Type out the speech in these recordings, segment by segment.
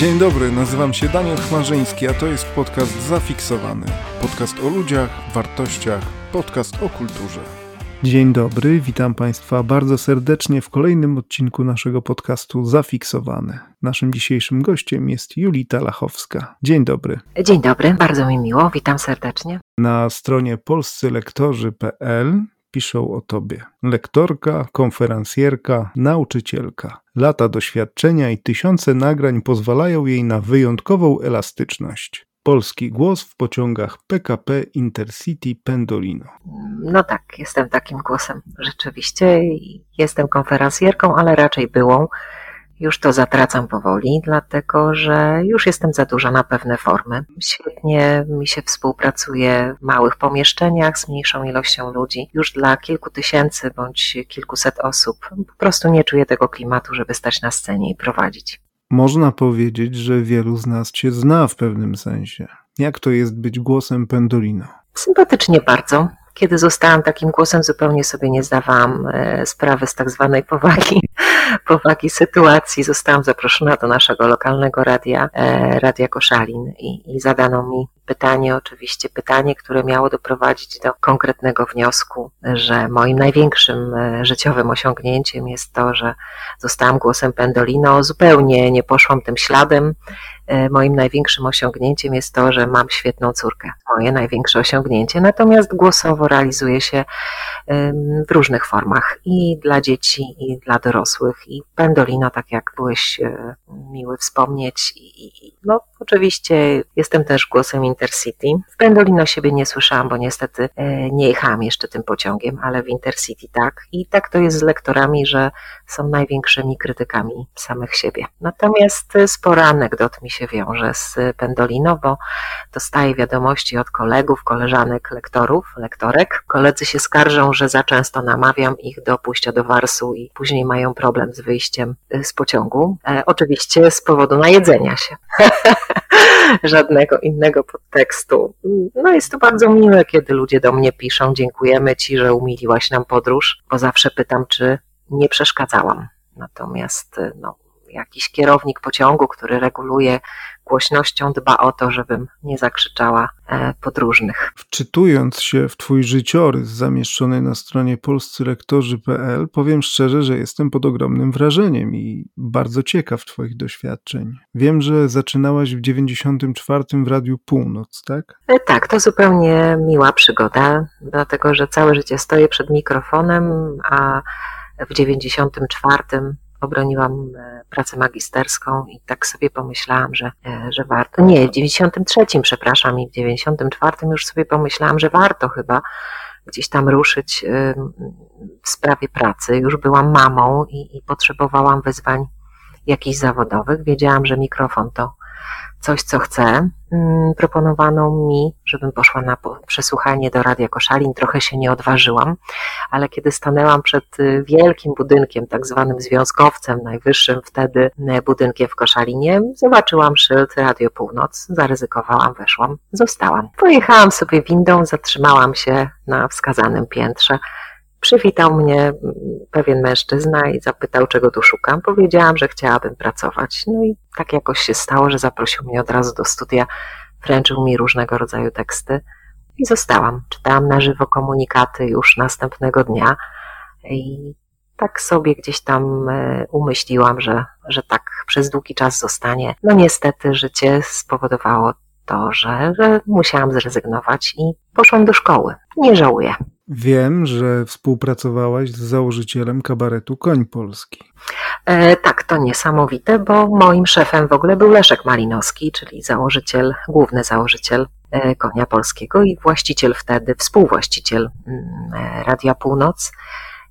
Dzień dobry, nazywam się Daniel Chmarzyński, a to jest podcast Zafiksowany. Podcast o ludziach, wartościach, podcast o kulturze. Dzień dobry, witam Państwa bardzo serdecznie w kolejnym odcinku naszego podcastu Zafiksowany. Naszym dzisiejszym gościem jest Julita Lachowska. Dzień dobry. Dzień dobry, bardzo mi miło, witam serdecznie. Na stronie polscylektorzy.pl piszą o tobie. Lektorka, konferencjerka, nauczycielka. Lata doświadczenia i tysiące nagrań pozwalają jej na wyjątkową elastyczność. Polski głos w pociągach PKP Intercity Pendolino. No tak, jestem takim głosem. Rzeczywiście jestem konferencjerką, ale raczej byłą. Już to zatracam powoli, dlatego że już jestem za duża na pewne formy. Świetnie mi się współpracuje w małych pomieszczeniach z mniejszą ilością ludzi. Już dla kilku tysięcy bądź kilkuset osób po prostu nie czuję tego klimatu, żeby stać na scenie i prowadzić. Można powiedzieć, że wielu z nas cię zna w pewnym sensie. Jak to jest być głosem Pendolino? Sympatycznie bardzo. Kiedy zostałam takim głosem, zupełnie sobie nie zdawałam e, sprawy z tak zwanej powagi, powagi sytuacji. Zostałam zaproszona do naszego lokalnego radia, e, Radia Koszalin i, i zadano mi pytanie, oczywiście pytanie, które miało doprowadzić do konkretnego wniosku, że moim największym e, życiowym osiągnięciem jest to, że zostałam głosem Pendolino. Zupełnie nie poszłam tym śladem. E, moim największym osiągnięciem jest to, że mam świetną córkę. Moje największe osiągnięcie. Natomiast głosowo realizuje się w różnych formach i dla dzieci, i dla dorosłych. I Pendolino, tak jak byłeś e, miły wspomnieć, i, no oczywiście jestem też głosem Intercity. W Pendolino siebie nie słyszałam, bo niestety e, nie jechałam jeszcze tym pociągiem, ale w Intercity tak. I tak to jest z lektorami, że są największymi krytykami samych siebie. Natomiast sporo anegdot mi się wiąże z Pendolino, bo dostaję wiadomości od kolegów, koleżanek, lektorów, lektorek. Koledzy się skarżą, że za często namawiam ich do pójścia do warsu i później mają problem z wyjściem e, z pociągu. E, oczywiście z powodu najedzenia się. żadnego innego podtekstu. No jest to bardzo miłe, kiedy ludzie do mnie piszą, dziękujemy Ci, że umiliłaś nam podróż, bo zawsze pytam, czy nie przeszkadzałam. Natomiast no, jakiś kierownik pociągu, który reguluje głośnością, dba o to, żebym nie zakrzyczała e, podróżnych. Wczytując się w Twój życiorys zamieszczony na stronie polscylektorzy.pl, powiem szczerze, że jestem pod ogromnym wrażeniem i bardzo ciekaw Twoich doświadczeń. Wiem, że zaczynałaś w 94 w Radiu Północ, tak? E, tak, to zupełnie miła przygoda, dlatego że całe życie stoję przed mikrofonem, a w 94 obroniłam e, pracę magisterską i tak sobie pomyślałam, że, e, że warto. Nie, w 93, przepraszam, i w 94 już sobie pomyślałam, że warto chyba gdzieś tam ruszyć w sprawie pracy. Już byłam mamą i, i potrzebowałam wyzwań jakichś zawodowych. Wiedziałam, że mikrofon to coś, co chcę. Mm, proponowano mi, żebym poszła na przesłuchanie do Radia Koszalin. Trochę się nie odważyłam, ale kiedy stanęłam przed y, wielkim budynkiem, tak zwanym związkowcem, najwyższym wtedy y, budynkiem w Koszalinie, zobaczyłam szyld Radio Północ, zaryzykowałam, weszłam, zostałam. Pojechałam sobie windą, zatrzymałam się na wskazanym piętrze. Przywitał mnie pewien mężczyzna i zapytał, czego tu szukam. Powiedziałam, że chciałabym pracować. No i tak jakoś się stało, że zaprosił mnie od razu do studia, wręczył mi różnego rodzaju teksty i zostałam. Czytałam na żywo komunikaty już następnego dnia i tak sobie gdzieś tam e, umyśliłam, że, że tak przez długi czas zostanie. No niestety życie spowodowało to, że, że musiałam zrezygnować i poszłam do szkoły. Nie żałuję. Wiem, że współpracowałaś z założycielem kabaretu Koń Polski. E, tak, to niesamowite, bo moim szefem w ogóle był Leszek Malinowski, czyli założyciel, główny założyciel e, Konia Polskiego i właściciel wtedy, współwłaściciel mm, e, Radia Północ.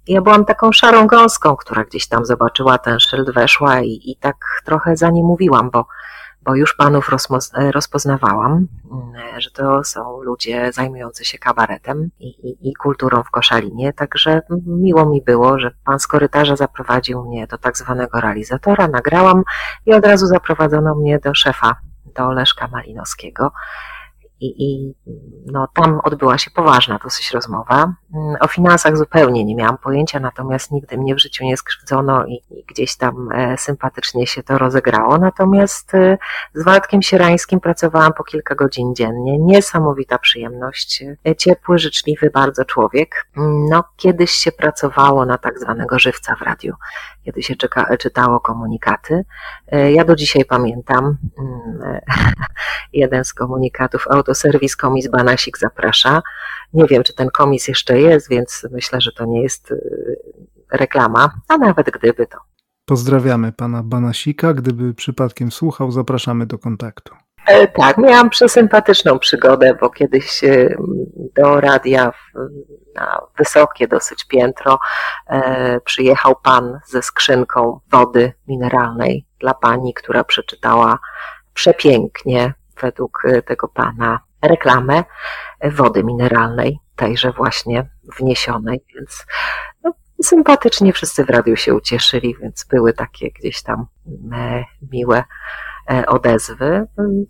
Ja byłam taką szarą gąską, która gdzieś tam zobaczyła ten szyld, weszła i, i tak trochę za nim mówiłam, bo bo już panów rozpoznawałam, mm, że to są ludzie zajmujący się kabaretem i, i, i, kulturą w Koszalinie, także miło mi było, że pan z korytarza zaprowadził mnie do tak zwanego realizatora, nagrałam i od razu zaprowadzono mnie do szefa, do Leszka Malinowskiego. I, i no, tam odbyła się poważna dosyć rozmowa. Mm, o finansach zupełnie nie miałam pojęcia, natomiast nigdy mnie w życiu nie skrzywdzono i, i gdzieś tam e, sympatycznie się to rozegrało. Natomiast e, z Waldkiem Sierańskim pracowałam po kilka godzin dziennie. Niesamowita przyjemność. E, ciepły, życzliwy bardzo człowiek. Mm, no, kiedyś się pracowało na tak zwanego żywca w radiu, kiedy się czytało komunikaty. Ja do dzisiaj pamiętam mm, jeden z komunikatów autoserwis komis Banasik zaprasza. Nie wiem, czy ten komis jeszcze jest, więc myślę, że to nie jest y, reklama, a nawet gdyby to. Pozdrawiamy pana Banasika. Gdyby przypadkiem słuchał, zapraszamy do kontaktu. E, tak, miałam przesympatyczną przygodę, bo kiedyś y, do radia na wysokie dosyć piętro e, przyjechał pan ze skrzynką wody mineralnej dla pani, która przeczytała przepięknie według y, tego pana reklamę wody mineralnej, tejże właśnie wniesionej, więc no, sympatycznie wszyscy w radiu się ucieszyli, więc były takie gdzieś tam e, miłe e, odezwy.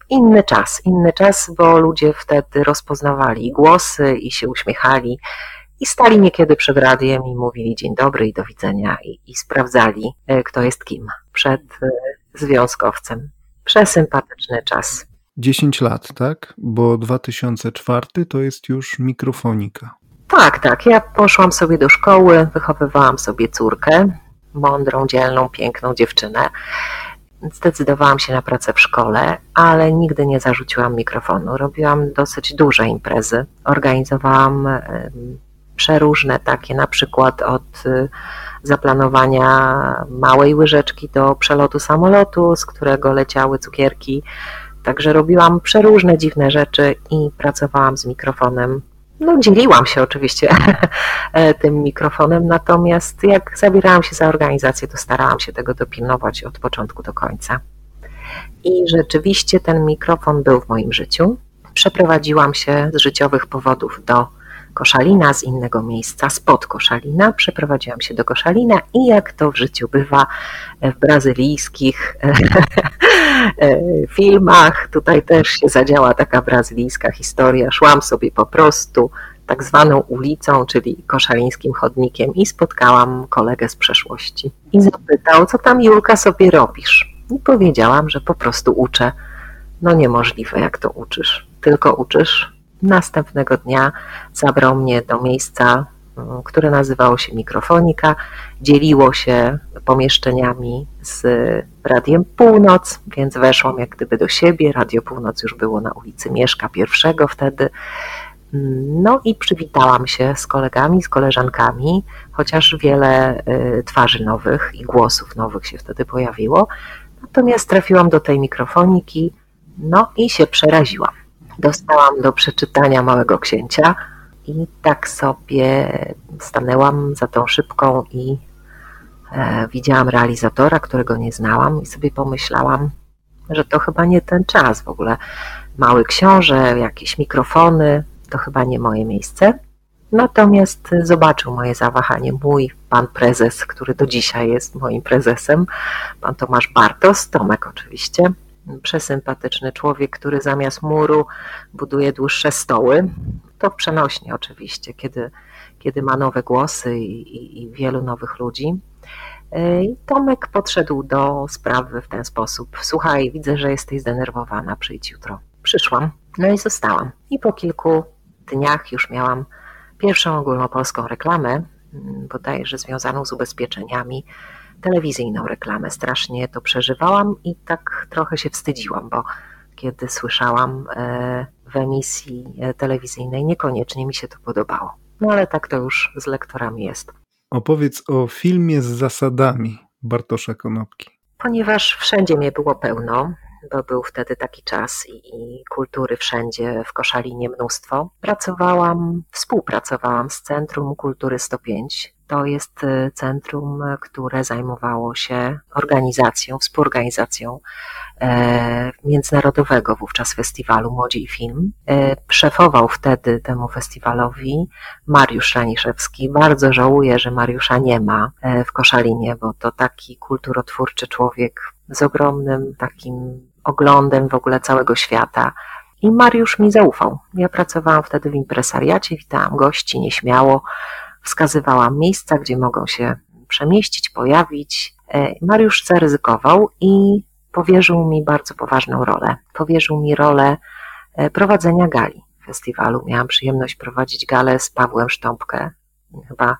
Inny czas, inny czas, bo ludzie wtedy rozpoznawali głosy i się uśmiechali i stali niekiedy przed radiem i mówili dzień dobry i do widzenia i, i sprawdzali, e, kto jest kim przed związkowcem. Przesympatyczny czas. 10 lat, tak? Bo 2004 to jest już mikrofonika. Tak, tak. Ja poszłam sobie do szkoły, wychowywałam sobie córkę, mądrą, dzielną, piękną dziewczynę. Zdecydowałam się na pracę w szkole, ale nigdy nie zarzuciłam mikrofonu. Robiłam dosyć duże imprezy. Organizowałam przeróżne takie, na przykład od y, zaplanowania małej łyżeczki do przelotu samolotu, z którego leciały cukierki Także robiłam przeróżne dziwne rzeczy i pracowałam z mikrofonem. No, dzieliłam się oczywiście tym mikrofonem, natomiast jak zabierałam się za organizację, to starałam się tego dopilnować od początku do końca. I rzeczywiście ten mikrofon był w moim życiu. Przeprowadziłam się z życiowych powodów do Koszalina z innego miejsca, spod Koszalina. Przeprowadziłam się do Koszalina i jak to w życiu bywa w brazylijskich e, filmach, tutaj też się zadziała taka brazylijska historia. Szłam sobie po prostu tak zwaną ulicą, czyli koszalińskim chodnikiem i spotkałam kolegę z przeszłości. I zapytał, co tam Julka sobie robisz? I powiedziałam, że po prostu uczę. No niemożliwe, jak to uczysz. Tylko uczysz Następnego dnia zabrał mnie do miejsca, które nazywało się Mikrofonika. Dzieliło się pomieszczeniami z Radiem Północ, więc weszłam jak gdyby do siebie. Radio Północ już było na ulicy Mieszka I wtedy. No i przywitałam się z kolegami, z koleżankami, chociaż wiele y, twarzy nowych i głosów nowych się wtedy pojawiło. Natomiast trafiłam do tej mikrofoniki, no i się przeraziłam dostałam do przeczytania Małego Księcia i tak sobie stanęłam za tą szybką i e, widziałam realizatora, którego nie znałam i sobie pomyślałam, że to chyba nie ten czas w ogóle. Mały książę, jakieś mikrofony, to chyba nie moje miejsce. Natomiast zobaczył moje zawahanie mój pan prezes, który do dzisiaj jest moim prezesem, pan Tomasz Bartos, Tomek oczywiście, przesympatyczny człowiek, który zamiast muru buduje dłuższe stoły. To przenośnie oczywiście, kiedy, kiedy ma nowe głosy i, i, i wielu nowych ludzi. E, I Tomek podszedł do sprawy w ten sposób. Słuchaj, widzę, że jesteś zdenerwowana, przyjdź jutro. Przyszłam, no i zostałam. I po kilku dniach już miałam pierwszą ogólnopolską reklamę, bodajże związaną z ubezpieczeniami telewizyjną reklamę. Strasznie to przeżywałam i tak trochę się wstydziłam, bo kiedy słyszałam e, w emisji e, telewizyjnej, niekoniecznie mi się to podobało. No ale tak to już z lektorami jest. Opowiedz o filmie z zasadami Bartosza Konopki. Ponieważ wszędzie mnie było pełno, bo był wtedy taki czas i, i, kultury wszędzie w Koszalinie mnóstwo. Pracowałam, współpracowałam z Centrum Kultury 105 to jest y, centrum, które zajmowało się organizacją, współorganizacją e, międzynarodowego wówczas festiwalu Młodzi i Film. E, szefował wtedy temu festiwalowi Mariusz Raniszewski. Bardzo żałuję, że Mariusza nie ma e, w Koszalinie, bo to taki kulturotwórczy człowiek z ogromnym takim oglądem w ogóle całego świata I Mariusz mi zaufał. Ja pracowałam wtedy w impresariacie, witałam gości nieśmiało, wskazywałam miejsca, gdzie mogą się przemieścić, pojawić. E, Mariusz zaryzykował i powierzył mi bardzo poważną rolę. Powierzył mi rolę e, prowadzenia gali festiwalu. Miałam przyjemność prowadzić galę z Pawłem Sztąpkę. Chyba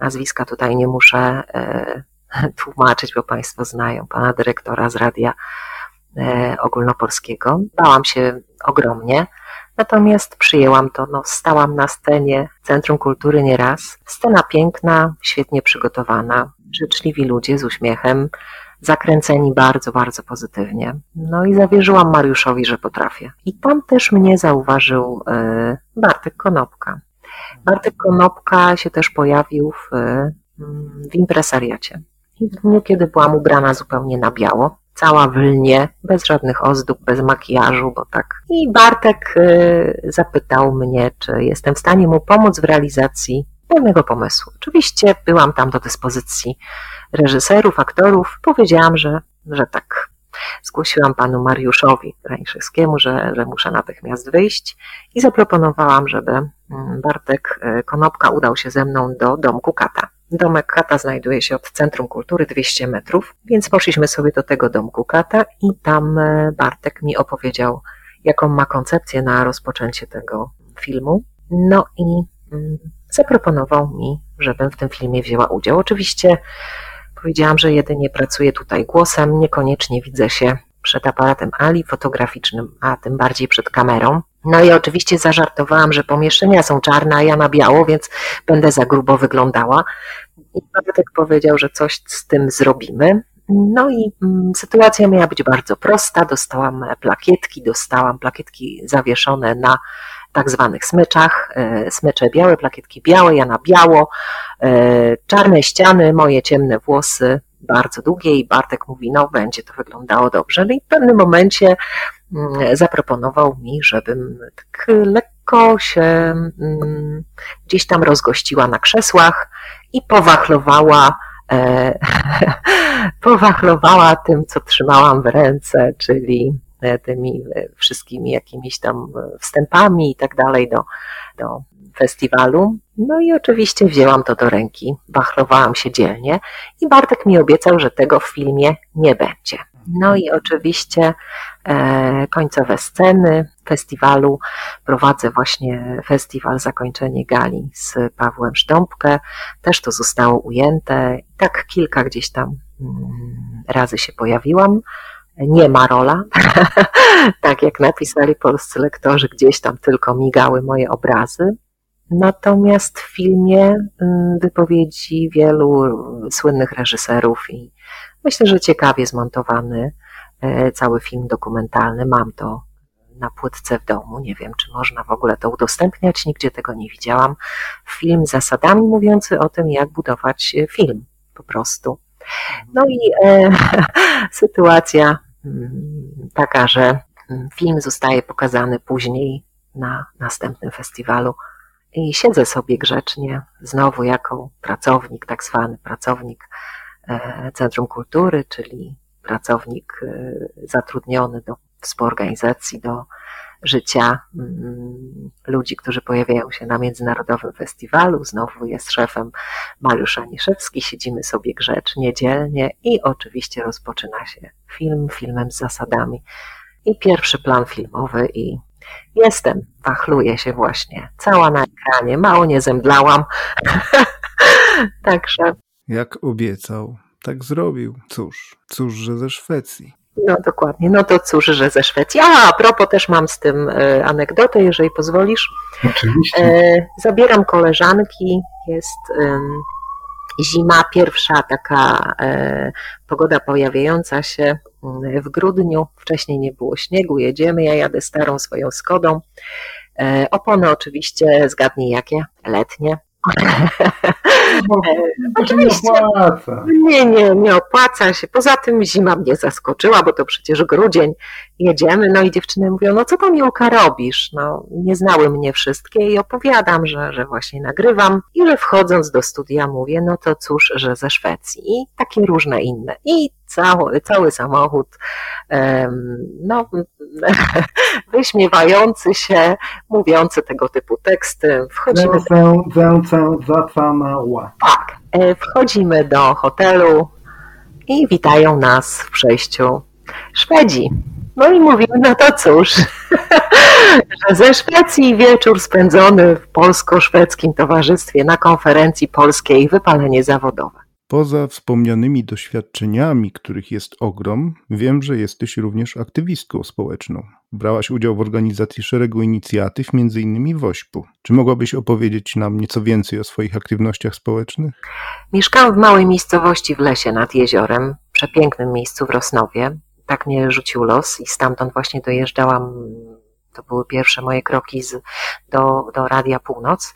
nazwiska tutaj nie muszę e, tłumaczyć, bo Państwo znają pana dyrektora z radia ogólnopolskiego. Bałam się ogromnie, natomiast przyjęłam to. No, stałam na scenie Centrum Kultury nieraz. Scena piękna, świetnie przygotowana, życzliwi ludzie z uśmiechem, zakręceni bardzo, bardzo pozytywnie. No i zawierzyłam Mariuszowi, że potrafię. I tam też mnie zauważył e, Bartek Konopka. Bartek Konopka się też pojawił w, w impresariacie. I w dniu, kiedy byłam ubrana zupełnie na biało, cała w lnie, bez żadnych ozdób, bez makijażu, bo tak. I Bartek y, zapytał mnie, czy jestem w stanie mu pomóc w realizacji pewnego pomysłu. Oczywiście byłam tam do dyspozycji reżyserów, aktorów. Powiedziałam, że, że tak. Zgłosiłam panu Mariuszowi Krańszewskiemu, że, że muszę natychmiast wyjść i zaproponowałam, żeby Bartek y, Konopka udał się ze mną do domku Kata. Domek Kata znajduje się od Centrum Kultury 200 metrów, więc poszliśmy sobie do tego domku Kata i tam e, Bartek mi opowiedział, jaką ma koncepcję na rozpoczęcie tego filmu. No i mm, zaproponował mi, żebym w tym filmie wzięła udział. Oczywiście powiedziałam, że jedynie pracuję tutaj głosem, niekoniecznie widzę się przed aparatem Ali fotograficznym, a tym bardziej przed kamerą. No i oczywiście zażartowałam, że pomieszczenia są czarne, a ja na biało, więc będę za grubo wyglądała. I Bartek powiedział, że coś z tym zrobimy. No i mm, sytuacja miała być bardzo prosta. Dostałam plakietki, dostałam plakietki zawieszone na tak zwanych smyczach, e, smycze białe, plakietki białe, ja na biało, e, czarne ściany, moje ciemne włosy, bardzo długie i Bartek mówi, no będzie to wyglądało dobrze. No i w pewnym momencie zaproponował mi, żebym tak lekko się mm, gdzieś tam rozgościła na krzesłach i powachlowała e, powachlowała tym, co trzymałam w ręce, czyli e, tymi e, wszystkimi jakimiś tam wstępami i tak dalej do, do festiwalu. No i oczywiście wzięłam to do ręki, wachlowałam się dzielnie i Bartek mi obiecał, że tego w filmie nie będzie. No i oczywiście e, końcowe sceny festiwalu. Prowadzę właśnie festiwal Zakończenie Gali z Pawłem Sztąpkę. Też to zostało ujęte. Tak kilka gdzieś tam mm, razy się pojawiłam. Nie ma rola, tak jak napisali polscy lektorzy, gdzieś tam tylko migały moje obrazy. Natomiast w filmie mm, wypowiedzi wielu słynnych reżyserów i myślę, że ciekawie zmontowany e, cały film dokumentalny. Mam to na płytce w domu. Nie wiem, czy można w ogóle to udostępniać, nigdzie tego nie widziałam. Film zasadami mówiący o tym, jak budować e, film po prostu. No i e, sytuacja mm, taka, że mm, film zostaje pokazany później na następnym festiwalu i siedzę sobie grzecznie, znowu jako pracownik, tak zwany pracownik Centrum Kultury, czyli pracownik e, zatrudniony do współorganizacji, do życia mm, ludzi, którzy pojawiają się na Międzynarodowym Festiwalu. Znowu jest szefem Mariusz Aniszewski, siedzimy sobie grzecznie, dzielnie i oczywiście rozpoczyna się film, filmem z zasadami. I pierwszy plan filmowy i Jestem, wachluję się właśnie. Cała na ekranie, mało nie zemdlałam. Także. Jak obiecał, tak zrobił. Cóż, cóż, że ze Szwecji. No dokładnie, no to cóż, że ze Szwecji. A, a propos też mam z tym e, anegdotę, jeżeli pozwolisz. Oczywiście. E, zabieram koleżanki, jest zima, pierwsza taka e, pogoda pojawiająca się mm, w grudniu. Wcześniej nie było śniegu, jedziemy. Ja jadę starą swoją Skodą. E, opony oczywiście, zgadnij jakie? Letnie. Oczywiście. Nie, nie, nie opłaca się. Poza tym zima mnie zaskoczyła, bo to przecież grudzień. Jedziemy, no i dziewczyny mówią, no co tam Julka robisz? No, nie znały mnie wszystkie i opowiadam, że, że właśnie nagrywam i że wchodząc do studia mówię, no to cóż, że ze Szwecji i takie różne inne. I cały, cały samochód, no, wyśmiewający się, mówiący tego typu teksty. Wchodzimy do... Tak, e, wchodzimy do hotelu i witają nas w przejściu Szwedzi. No i mówimy, no to cóż, że ze Szwecji wieczór spędzony w polsko-szwedzkim towarzystwie na konferencji polskiej wypalenie zawodowe. Poza wspomnianymi doświadczeniami, których jest ogrom, wiem, że jesteś również aktywistką społeczną. Brałaś udział w organizacji szeregu inicjatyw, m.in. w Ośpu. Czy mogłabyś opowiedzieć nam nieco więcej o swoich aktywnościach społecznych? Mieszkałam w małej miejscowości w lesie nad jeziorem, przepięknym miejscu w Rosnowie. Tak mnie rzucił los i stamtąd właśnie dojeżdżałam to były pierwsze moje kroki z, do, do Radia Północ.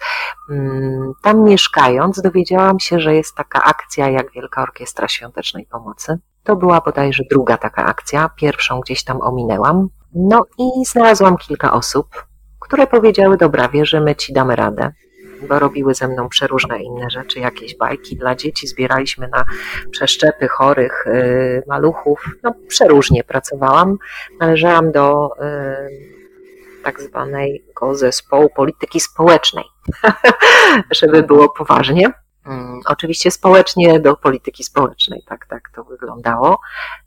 Mm, tam mieszkając, dowiedziałam się, że jest taka akcja jak Wielka Orkiestra Świątecznej Pomocy. To była bodajże druga taka akcja, pierwszą gdzieś tam ominęłam. No i znalazłam kilka osób, które powiedziały: Dobra, wierzymy ci, damy radę bo robiły ze mną przeróżne inne rzeczy, jakieś bajki dla dzieci, zbieraliśmy na przeszczepy chorych y, maluchów. No, przeróżnie pracowałam. Należałam do y, tak zwanego zespołu polityki społecznej, żeby było poważnie. Mm, oczywiście społecznie do polityki społecznej, tak, tak to wyglądało.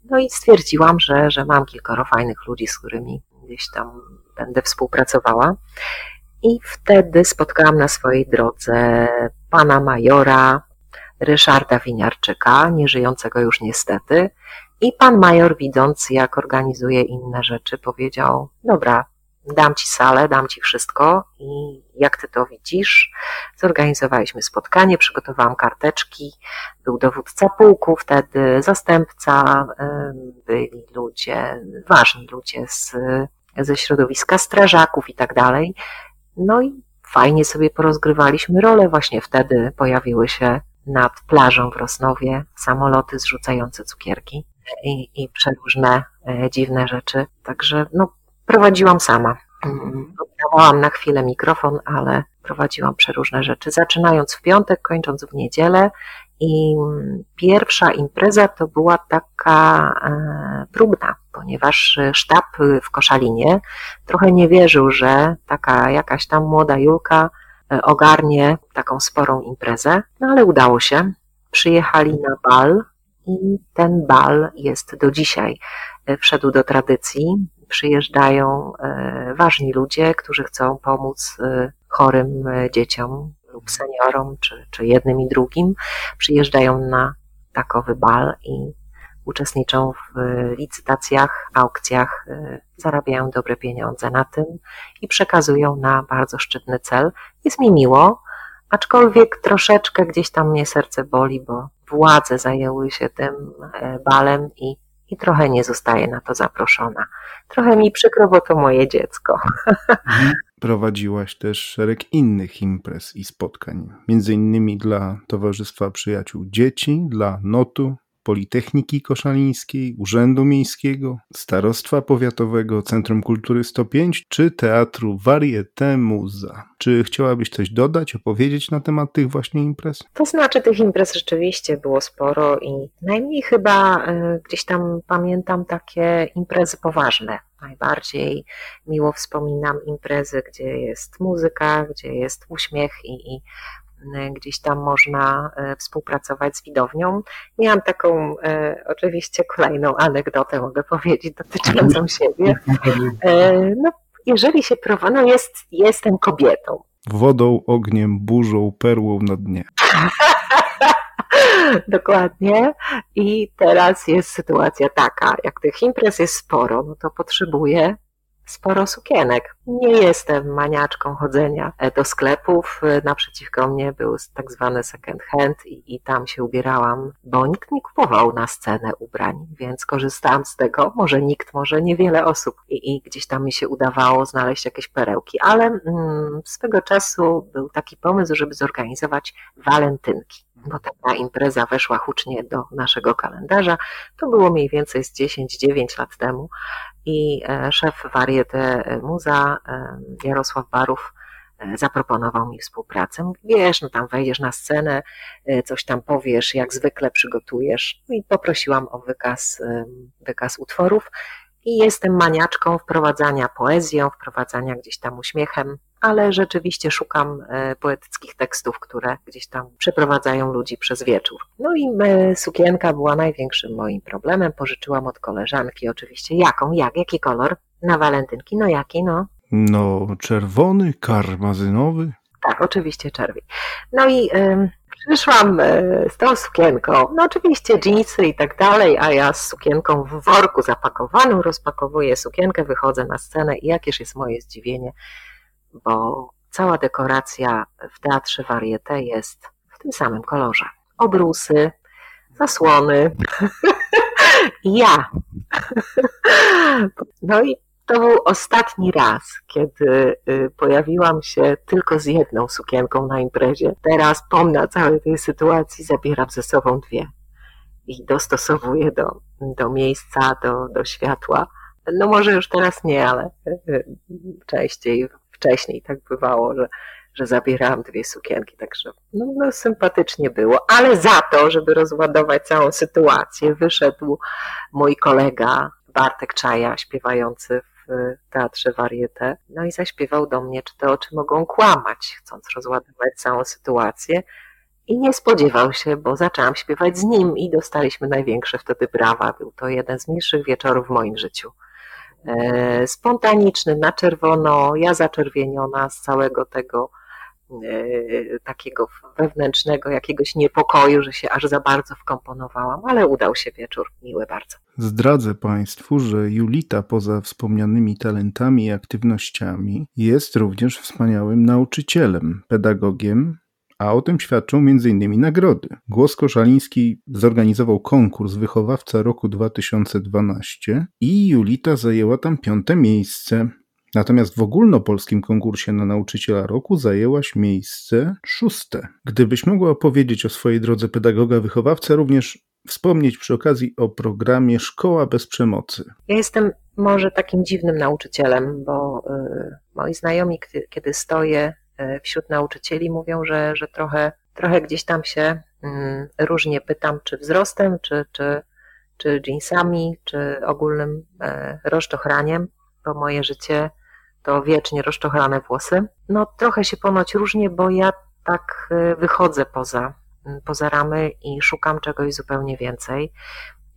No i stwierdziłam, że, że mam kilkoro fajnych ludzi, z którymi gdzieś tam będę współpracowała. I wtedy spotkałam na swojej drodze pana majora Ryszarda Winiarczyka, nieżyjącego już niestety. I pan major, widząc jak organizuje inne rzeczy, powiedział: Dobra, dam ci salę, dam ci wszystko i jak ty to widzisz? Zorganizowaliśmy spotkanie, przygotowałam karteczki, był dowódca pułku wtedy, zastępca, byli ludzie, ważni ludzie z, ze środowiska strażaków i tak dalej. No i fajnie sobie porozgrywaliśmy role. Właśnie wtedy pojawiły się nad plażą w Rosnowie samoloty zrzucające cukierki i, i przeróżne e, dziwne rzeczy. Także no, prowadziłam sama. Oddawałam na chwilę mikrofon, ale prowadziłam przeróżne rzeczy, zaczynając w piątek, kończąc w niedzielę. I pierwsza impreza to była taka e, próbna, ponieważ sztab w Koszalinie trochę nie wierzył, że taka jakaś tam młoda Julka e, ogarnie taką sporą imprezę, no ale udało się. Przyjechali na bal i ten bal jest do dzisiaj. E, wszedł do tradycji przyjeżdżają e, ważni ludzie, którzy chcą pomóc e, chorym e, dzieciom lub seniorom, czy, czy jednym i drugim. Przyjeżdżają na takowy bal i uczestniczą w licytacjach, aukcjach, zarabiają dobre pieniądze na tym i przekazują na bardzo szczytny cel. Jest mi miło, aczkolwiek troszeczkę gdzieś tam mnie serce boli, bo władze zajęły się tym balem i i trochę nie zostaje na to zaproszona. Trochę mi przykro, bo to moje dziecko. Mhm. Prowadziłaś też szereg innych imprez i spotkań, między innymi dla Towarzystwa Przyjaciół Dzieci, dla NOTU, Politechniki Koszalińskiej, Urzędu Miejskiego, Starostwa Powiatowego, Centrum Kultury 105 czy Teatru Varieté Muza. Czy chciałabyś coś dodać, opowiedzieć na temat tych właśnie imprez? To znaczy tych imprez rzeczywiście było sporo i najmniej chyba y, gdzieś tam pamiętam takie imprezy poważne. Najbardziej miło wspominam imprezy, gdzie jest muzyka, gdzie jest uśmiech i, i gdzieś tam można e, współpracować z widownią. Miałam taką e, oczywiście kolejną anegdotę, mogę powiedzieć, dotyczącą siebie. No, jeżeli się prowadzi, no jest, jestem kobietą. Wodą, ogniem, burzą, perłą na dnie. Dokładnie. I teraz jest sytuacja taka, jak tych imprez jest sporo, no to potrzebuję sporo sukienek. Nie jestem maniaczką chodzenia do sklepów. Naprzeciwko mnie był tak zwany second hand i, i tam się ubierałam, bo nikt nie kupował na scenę ubrań, więc korzystałam z tego. Może nikt, może niewiele osób i, i gdzieś tam mi się udawało znaleźć jakieś perełki, ale mm, swego czasu był taki pomysł, żeby zorganizować walentynki bo taka impreza weszła hucznie do naszego kalendarza. To było mniej więcej z 10-9 lat temu i e, szef Varieté Muza, e, Jarosław Barów, e, zaproponował mi współpracę. Wiesz, no tam wejdziesz na scenę, e, coś tam powiesz, jak zwykle przygotujesz. No i poprosiłam o wykaz, wykaz utworów i jestem maniaczką wprowadzania poezją, wprowadzania gdzieś tam uśmiechem, ale rzeczywiście szukam e, poetyckich tekstów, które gdzieś tam przeprowadzają ludzi przez wieczór. No i e, sukienka była największym moim problemem. Pożyczyłam od koleżanki oczywiście. Jaką? Jak? Jaki kolor? Na walentynki? No jaki? No? No, czerwony, karmazynowy. Tak, oczywiście czerwi. No i Przyszłam e, z tą sukienką, no oczywiście dżinsy i tak dalej, a ja z sukienką w worku zapakowaną rozpakowuję sukienkę, wychodzę na scenę i jakież jest moje zdziwienie, bo cała dekoracja w teatrze Varieté jest w tym samym kolorze. Obrusy, zasłony ja. No i to był ostatni raz, kiedy y, pojawiłam się tylko z jedną sukienką na imprezie. Teraz pomna całej tej sytuacji, zabieram ze sobą dwie i dostosowuję do, do miejsca, do, do światła. No może już teraz nie, ale y, y, częściej, wcześniej tak bywało, że, że zabierałam dwie sukienki, także no, no sympatycznie było. Ale za to, żeby rozładować całą sytuację, wyszedł mój kolega Bartek Czaja, śpiewający w teatrze Varieté. No i zaśpiewał do mnie, czy te oczy mogą kłamać, chcąc rozładować całą sytuację. I nie spodziewał się, bo zaczęłam śpiewać z nim i dostaliśmy największe wtedy brawa. Był to jeden z milszych wieczorów w moim życiu. E, spontaniczny, na czerwono, ja zaczerwieniona z całego tego E, takiego wewnętrznego jakiegoś niepokoju, że się aż za bardzo wkomponowałam, ale udał się wieczór, miły bardzo. Zdradzę Państwu, że Julita poza wspomnianymi talentami i aktywnościami jest również wspaniałym nauczycielem, pedagogiem, a o tym świadczą m.in. nagrody. Głos Koszaliński zorganizował konkurs Wychowawca roku 2012 i Julita zajęła tam piąte miejsce. Natomiast w ogólnopolskim konkursie na nauczyciela roku zajęłaś miejsce szóste. Gdybyś mogła opowiedzieć o swojej drodze pedagoga wychowawca, również wspomnieć przy okazji o programie Szkoła bez przemocy. Ja jestem może takim dziwnym nauczycielem, bo y, moi znajomi, kiedy stoję wśród nauczycieli, mówią, że, że trochę, trochę gdzieś tam się y, różnie pytam, czy wzrostem, czy, czy, czy jeansami, czy ogólnym e, rozczochraniem, bo moje życie to wiecznie rozczochrane włosy. No trochę się ponoć różnie, bo ja tak y, wychodzę poza, y, poza ramy i szukam czegoś zupełnie więcej.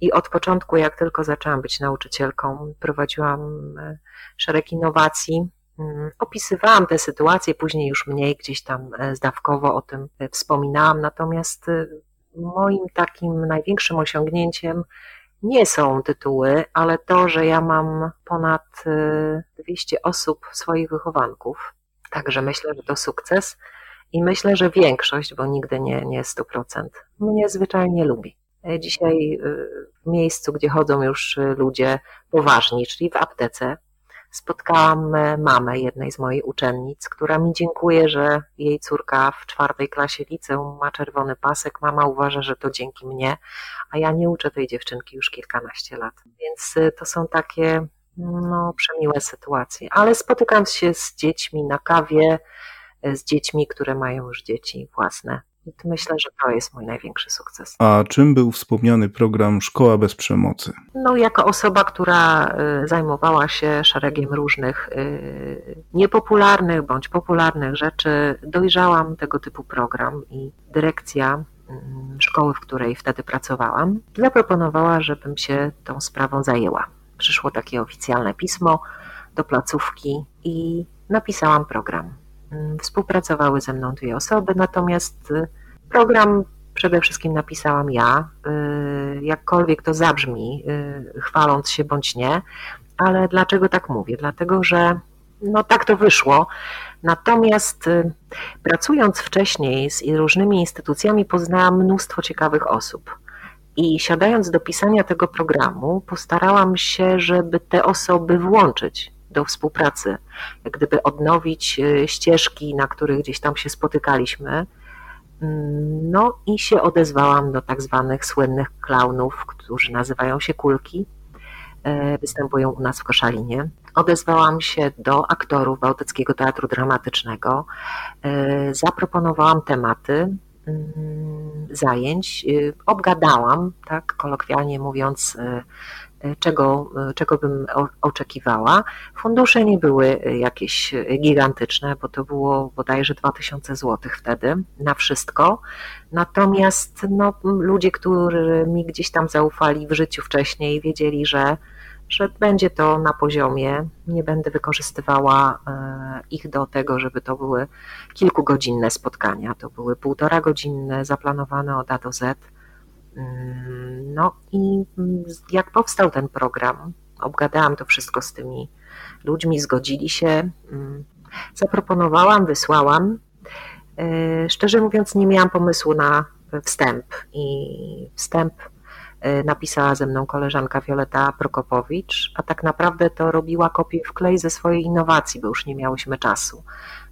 I od początku, jak tylko zaczęłam być nauczycielką, prowadziłam szereg innowacji, opisywałam te sytuacje, później już mniej gdzieś tam zdawkowo o tym wspominałam. Natomiast moim takim największym osiągnięciem nie są tytuły, ale to, że ja mam ponad 200 y, osób, swoich wychowanków. Także myślę, że to sukces i myślę, że większość, bo nigdy nie, nie 100%, mnie zwyczajnie lubi. E, dzisiaj w miejscu, gdzie chodzą już ludzie poważni, czyli w aptece, spotkałam mamę jednej z moich uczennic, która mi dziękuje, że jej córka w czwartej klasie liceum ma czerwony pasek. Mama uważa, że to dzięki mnie, a ja nie uczę tej dziewczynki już kilkanaście lat. Więc e, to są takie no, przemiłe sytuacje. Ale spotykam się z dziećmi na kawie, e, z dziećmi, które mają już dzieci własne. Myślę, że to jest mój największy sukces. A czym był wspomniany program Szkoła bez przemocy? No, jako osoba, która y, zajmowała się szeregiem różnych y, niepopularnych bądź popularnych rzeczy, dojrzałam tego typu program i dyrekcja mm, szkoły, w której wtedy pracowałam, zaproponowała, żebym się tą sprawą zajęła. Przyszło takie oficjalne pismo do placówki i napisałam program. Mm, współpracowały ze mną dwie osoby, natomiast y, program przede wszystkim napisałam ja, y, jakkolwiek to zabrzmi, y, chwaląc się bądź nie, ale dlaczego tak mówię? Dlatego, że no tak to wyszło. Natomiast pracując wcześniej z różnymi instytucjami, poznałam mnóstwo ciekawych osób. I siadając do pisania tego programu, postarałam się, żeby te osoby włączyć do współpracy, jak gdyby odnowić ścieżki, na których gdzieś tam się spotykaliśmy. No i się odezwałam do tak zwanych słynnych klaunów, którzy nazywają się kulki. E, występują u nas w Koszalinie. odezwałam się do aktorów Bałtyckiego Teatru Dramatycznego, zaproponowałam tematy mm, zajęć, obgadałam, tak kolokwialnie mówiąc, czego, czego bym oczekiwała. Fundusze nie były jakieś gigantyczne, bo to było bodajże 2000 zł wtedy na wszystko. Natomiast no, ludzie, którzy mi gdzieś tam zaufali w życiu wcześniej, wiedzieli, że, że będzie to na poziomie. Nie będę wykorzystywała e, ich do tego, żeby to były kilkugodzinne spotkania. To były półtora godzinne, zaplanowane od A do Z no i jak powstał ten program, obgadałam to wszystko z tymi ludźmi, zgodzili się, mm, zaproponowałam, wysłałam. E, szczerze mówiąc, nie miałam pomysłu na wstęp i wstęp e, napisała ze mną koleżanka Wioleta Prokopowicz, a tak naprawdę to robiła kopię w klej ze swojej innowacji, bo już nie miałyśmy czasu,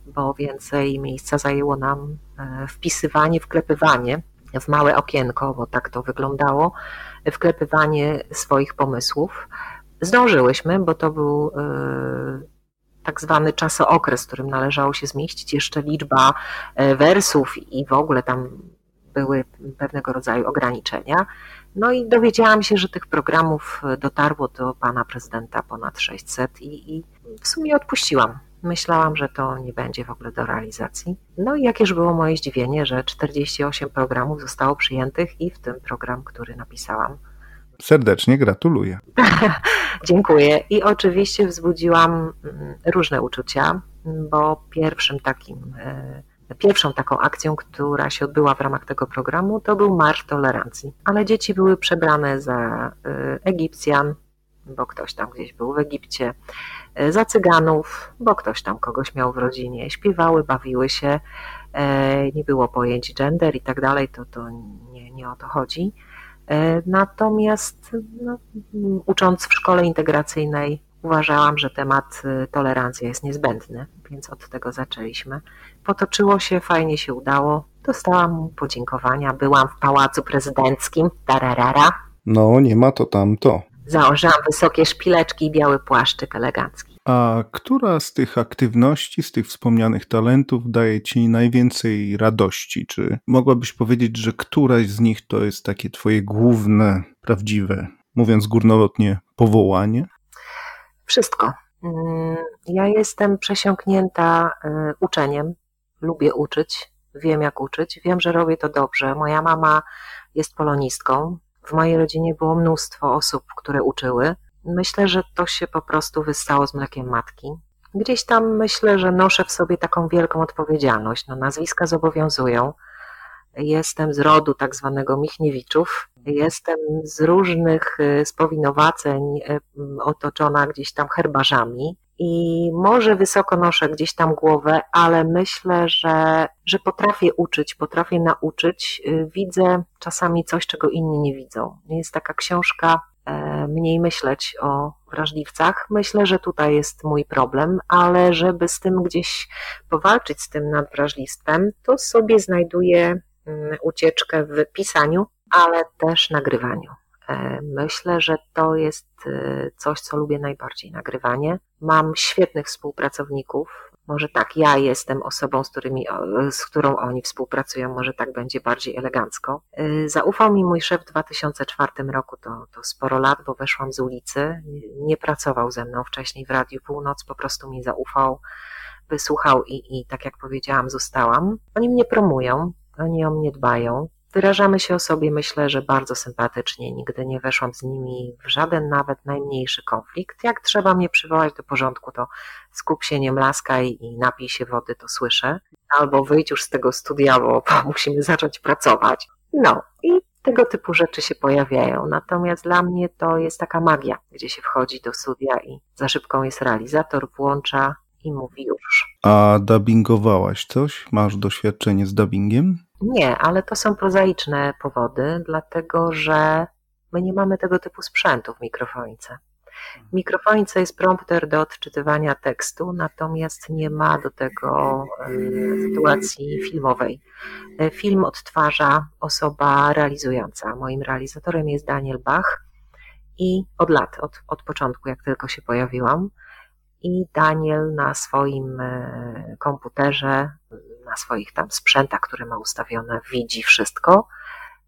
bo więcej miejsca zajęło nam e, wpisywanie, wklepywanie w małe okienko, bo tak to wyglądało, wklepywanie swoich pomysłów. Zdążyłyśmy, bo to był e, tak zwany czasookres, w którym należało się zmieścić jeszcze liczba e, wersów i w ogóle tam były pewnego rodzaju ograniczenia. No i dowiedziałam się, że tych programów dotarło do pana prezydenta ponad 600 i, i w sumie odpuściłam Myślałam, że to nie będzie w ogóle do realizacji. No i jakież było moje zdziwienie, że 48 programów zostało przyjętych i w tym program, który napisałam. Serdecznie gratuluję. Dziękuję. I oczywiście wzbudziłam mm, różne uczucia, bo pierwszym takim, e, pierwszą taką akcją, która się odbyła w ramach tego programu, to był Marsz Tolerancji. Ale dzieci były przebrane za e, Egipcjan, bo ktoś tam gdzieś był w Egipcie, za cyganów, bo ktoś tam kogoś miał w rodzinie, śpiewały, bawiły się, e, nie było pojęć gender i tak dalej, to, to nie, nie o to chodzi. E, natomiast no, ucząc w szkole integracyjnej, uważałam, że temat tolerancji jest niezbędny, więc od tego zaczęliśmy. Potoczyło się, fajnie się udało. Dostałam podziękowania, byłam w pałacu prezydenckim, tararara. No, nie ma to tamto. Założyłam wysokie szpileczki i biały płaszczyk elegancki. A która z tych aktywności, z tych wspomnianych talentów daje ci najwięcej radości? Czy mogłabyś powiedzieć, że któraś z nich to jest takie twoje główne, prawdziwe, mówiąc górnolotnie, powołanie? Wszystko. Mm, ja jestem przesiąknięta y, uczeniem. Lubię uczyć, wiem jak uczyć, wiem, że robię to dobrze. Moja mama jest polonistką, w mojej rodzinie było mnóstwo osób, które uczyły. Myślę, że to się po prostu wystało z mlekiem matki. Gdzieś tam myślę, że noszę w sobie taką wielką odpowiedzialność. No, nazwiska zobowiązują. Jestem z rodu tak zwanego Michniewiczów. Jestem z różnych y, spowinowaceń y, otoczona gdzieś tam herbarzami i może wysoko noszę gdzieś tam głowę, ale myślę, że, że potrafię uczyć, potrafię nauczyć. Y, widzę czasami coś, czego inni nie widzą. Jest taka książka Mniej myśleć o wrażliwcach. Myślę, że tutaj jest mój problem, ale żeby z tym gdzieś powalczyć, z tym nadwrażliwstwem, to sobie znajduję mm, ucieczkę w pisaniu, ale też nagrywaniu. E, myślę, że to jest e, coś, co lubię najbardziej nagrywanie. Mam świetnych współpracowników. Może tak, ja jestem osobą, z, którymi, z którą oni współpracują, może tak będzie bardziej elegancko. E, zaufał mi mój szef w 2004 roku, to, to sporo lat, bo weszłam z ulicy. Nie pracował ze mną wcześniej w Radiu Północ, po prostu mi zaufał, wysłuchał i, i tak jak powiedziałam, zostałam. Oni mnie promują, oni o mnie dbają. Wyrażamy się o sobie, myślę, że bardzo sympatycznie. Nigdy nie weszłam z nimi w żaden nawet najmniejszy konflikt. Jak trzeba mnie przywołać do porządku, to skup się, nie mlaskaj i napij się wody, to słyszę. Albo wyjdź już z tego studia, bo musimy zacząć pracować. No i tego typu rzeczy się pojawiają. Natomiast dla mnie to jest taka magia, gdzie się wchodzi do studia i za szybką jest realizator, włącza i mówi już. A dubbingowałaś coś? Masz doświadczenie z dubbingiem? Nie, ale to są prozaiczne powody, dlatego że my nie mamy tego typu sprzętu w mikrofonice. W mikrofonice jest prompter do odczytywania tekstu, natomiast nie ma do tego e, sytuacji filmowej. E, film odtwarza osoba realizująca. Moim realizatorem jest Daniel Bach i od lat, od, od początku, jak tylko się pojawiłam, i Daniel na swoim e, komputerze, na swoich tam sprzętach, które ma ustawione, widzi wszystko.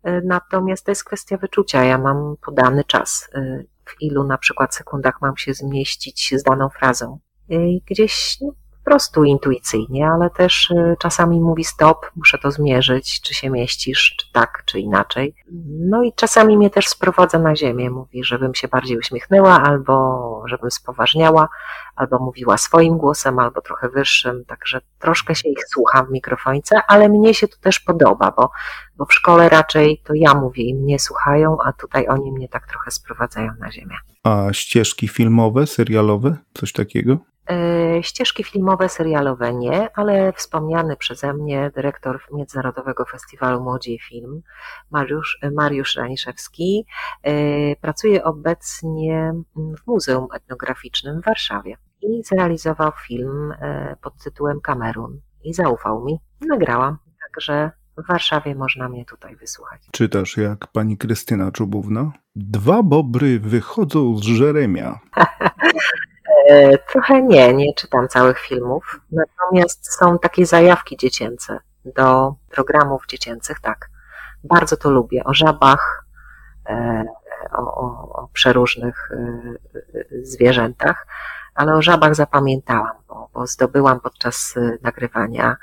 E, natomiast to jest kwestia wyczucia. Ja mam podany czas, e, w ilu na przykład sekundach mam się zmieścić z daną frazą. I gdzieś no, prostu intuicyjnie, ale też y, czasami mówi stop, muszę to zmierzyć, czy się mieścisz, czy tak, czy inaczej. No i czasami mnie też sprowadza na ziemię, mówi, żebym się bardziej uśmiechnęła, albo żebym spoważniała, albo mówiła swoim głosem, albo trochę wyższym, także troszkę się ich słucham w mikrofońce, ale mnie się to też podoba, bo, bo w szkole raczej to ja mówię i mnie słuchają, a tutaj oni mnie tak trochę sprowadzają na ziemię. A ścieżki filmowe, serialowe, coś takiego? E, ścieżki filmowe, serialowe nie, ale wspomniany przeze mnie dyrektor Międzynarodowego Festiwalu Młodzi Film, Mariusz, Mariusz Raniszewski, e, pracuje obecnie w Muzeum Etnograficznym w Warszawie i zrealizował film e, pod tytułem Kamerun i zaufał mi. Nagrałam, także w Warszawie można mnie tutaj wysłuchać. Czytasz jak pani Krystyna Czubówna? Dwa bobry wychodzą z Żeremia. E, trochę nie, nie czytam całych filmów, natomiast są takie zajawki dziecięce do programów dziecięcych, tak. Bardzo to lubię. O żabach, e, o, o, o przeróżnych e, zwierzętach, ale o żabach zapamiętałam, bo, bo zdobyłam podczas nagrywania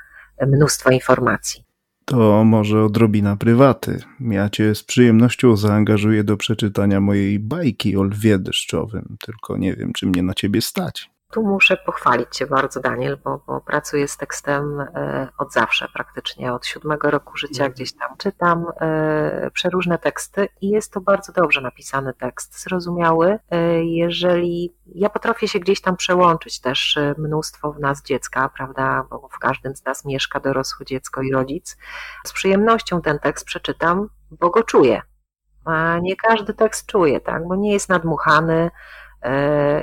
mnóstwo informacji. To może odrobina prywaty. Ja cię z przyjemnością zaangażuję do przeczytania mojej bajki o lwie deszczowym, tylko nie wiem, czy mnie na ciebie stać. Tu muszę pochwalić Cię bardzo, Daniel, bo, bo pracuję z tekstem e, od zawsze, praktycznie od siódmego roku życia mhm. gdzieś tam czytam e, przeróżne teksty i jest to bardzo dobrze napisany tekst, zrozumiały. E, jeżeli ja potrafię się gdzieś tam przełączyć też mnóstwo w nas dziecka, prawda, bo w każdym z nas mieszka dorosłe dziecko i rodzic. Z przyjemnością ten tekst przeczytam, bo go czuję. A nie każdy tekst czuje, tak, bo nie jest nadmuchany,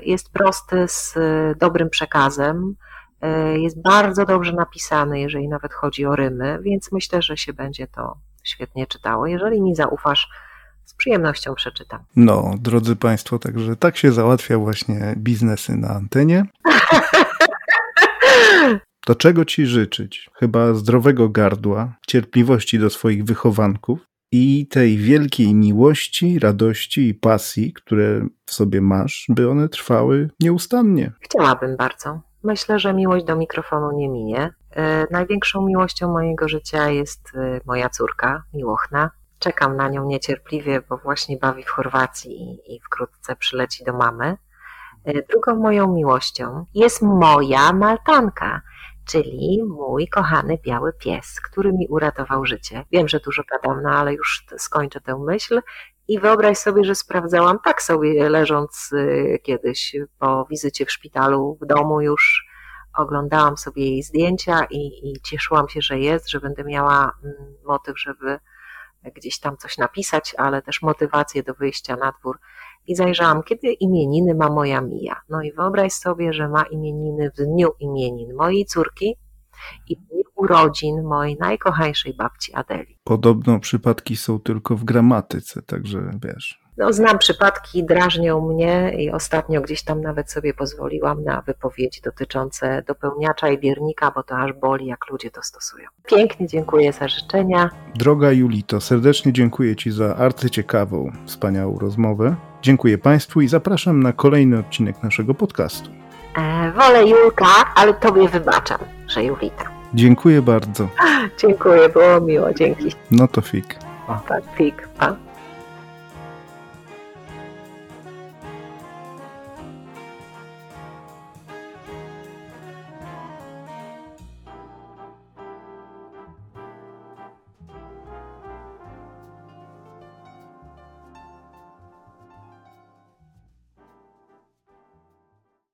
jest prosty, z e, dobrym przekazem, e, jest bardzo dobrze napisany, jeżeli nawet chodzi o rymy, więc myślę, że się będzie to świetnie czytało. Jeżeli mi zaufasz, z przyjemnością przeczytam. No, drodzy Państwo, także tak się załatwia właśnie biznesy na antenie. To czego Ci życzyć? Chyba zdrowego gardła, cierpliwości do swoich wychowanków i tej wielkiej miłości, radości i pasji, które w sobie masz, by one trwały nieustannie. Chciałabym bardzo. Myślę, że miłość do mikrofonu nie minie. E, największą miłością mojego życia jest e, moja córka, Miłochna. Czekam na nią niecierpliwie, bo właśnie bawi w Chorwacji i wkrótce przyleci do mamy. E, drugą moją miłością jest moja Maltanka czyli mój kochany biały pies, który mi uratował życie. Wiem, że dużo gadam, no ale już skończę tę myśl. I wyobraź sobie, że sprawdzałam tak sobie leżąc y, kiedyś po wizycie w szpitalu, w domu już oglądałam sobie jej zdjęcia i, i cieszyłam się, że jest, że będę miała mm, motyw, żeby gdzieś tam coś napisać, ale też motywację do wyjścia na dwór i zajrzałam, kiedy imieniny ma moja Mija. No i wyobraź sobie, że ma imieniny w dniu imienin mojej córki i w dniu urodzin mojej najkochańszej babci Adeli. Podobno przypadki są tylko w gramatyce, także wiesz. No, znam przypadki, drażnią mnie i ostatnio gdzieś tam nawet sobie pozwoliłam na wypowiedzi dotyczące dopełniacza i biernika, bo to aż boli, jak ludzie to stosują. Pięknie dziękuję za życzenia. Droga Julito, serdecznie dziękuję Ci za arcyciekawą, wspaniałą rozmowę. Dziękuję Państwu i zapraszam na kolejny odcinek naszego podcastu. E, wolę Julka, ale Tobie wybaczam, że Julita. Dziękuję bardzo. Dziękuję, było miło, dzięki. No to fik. O, tak, fik, pa.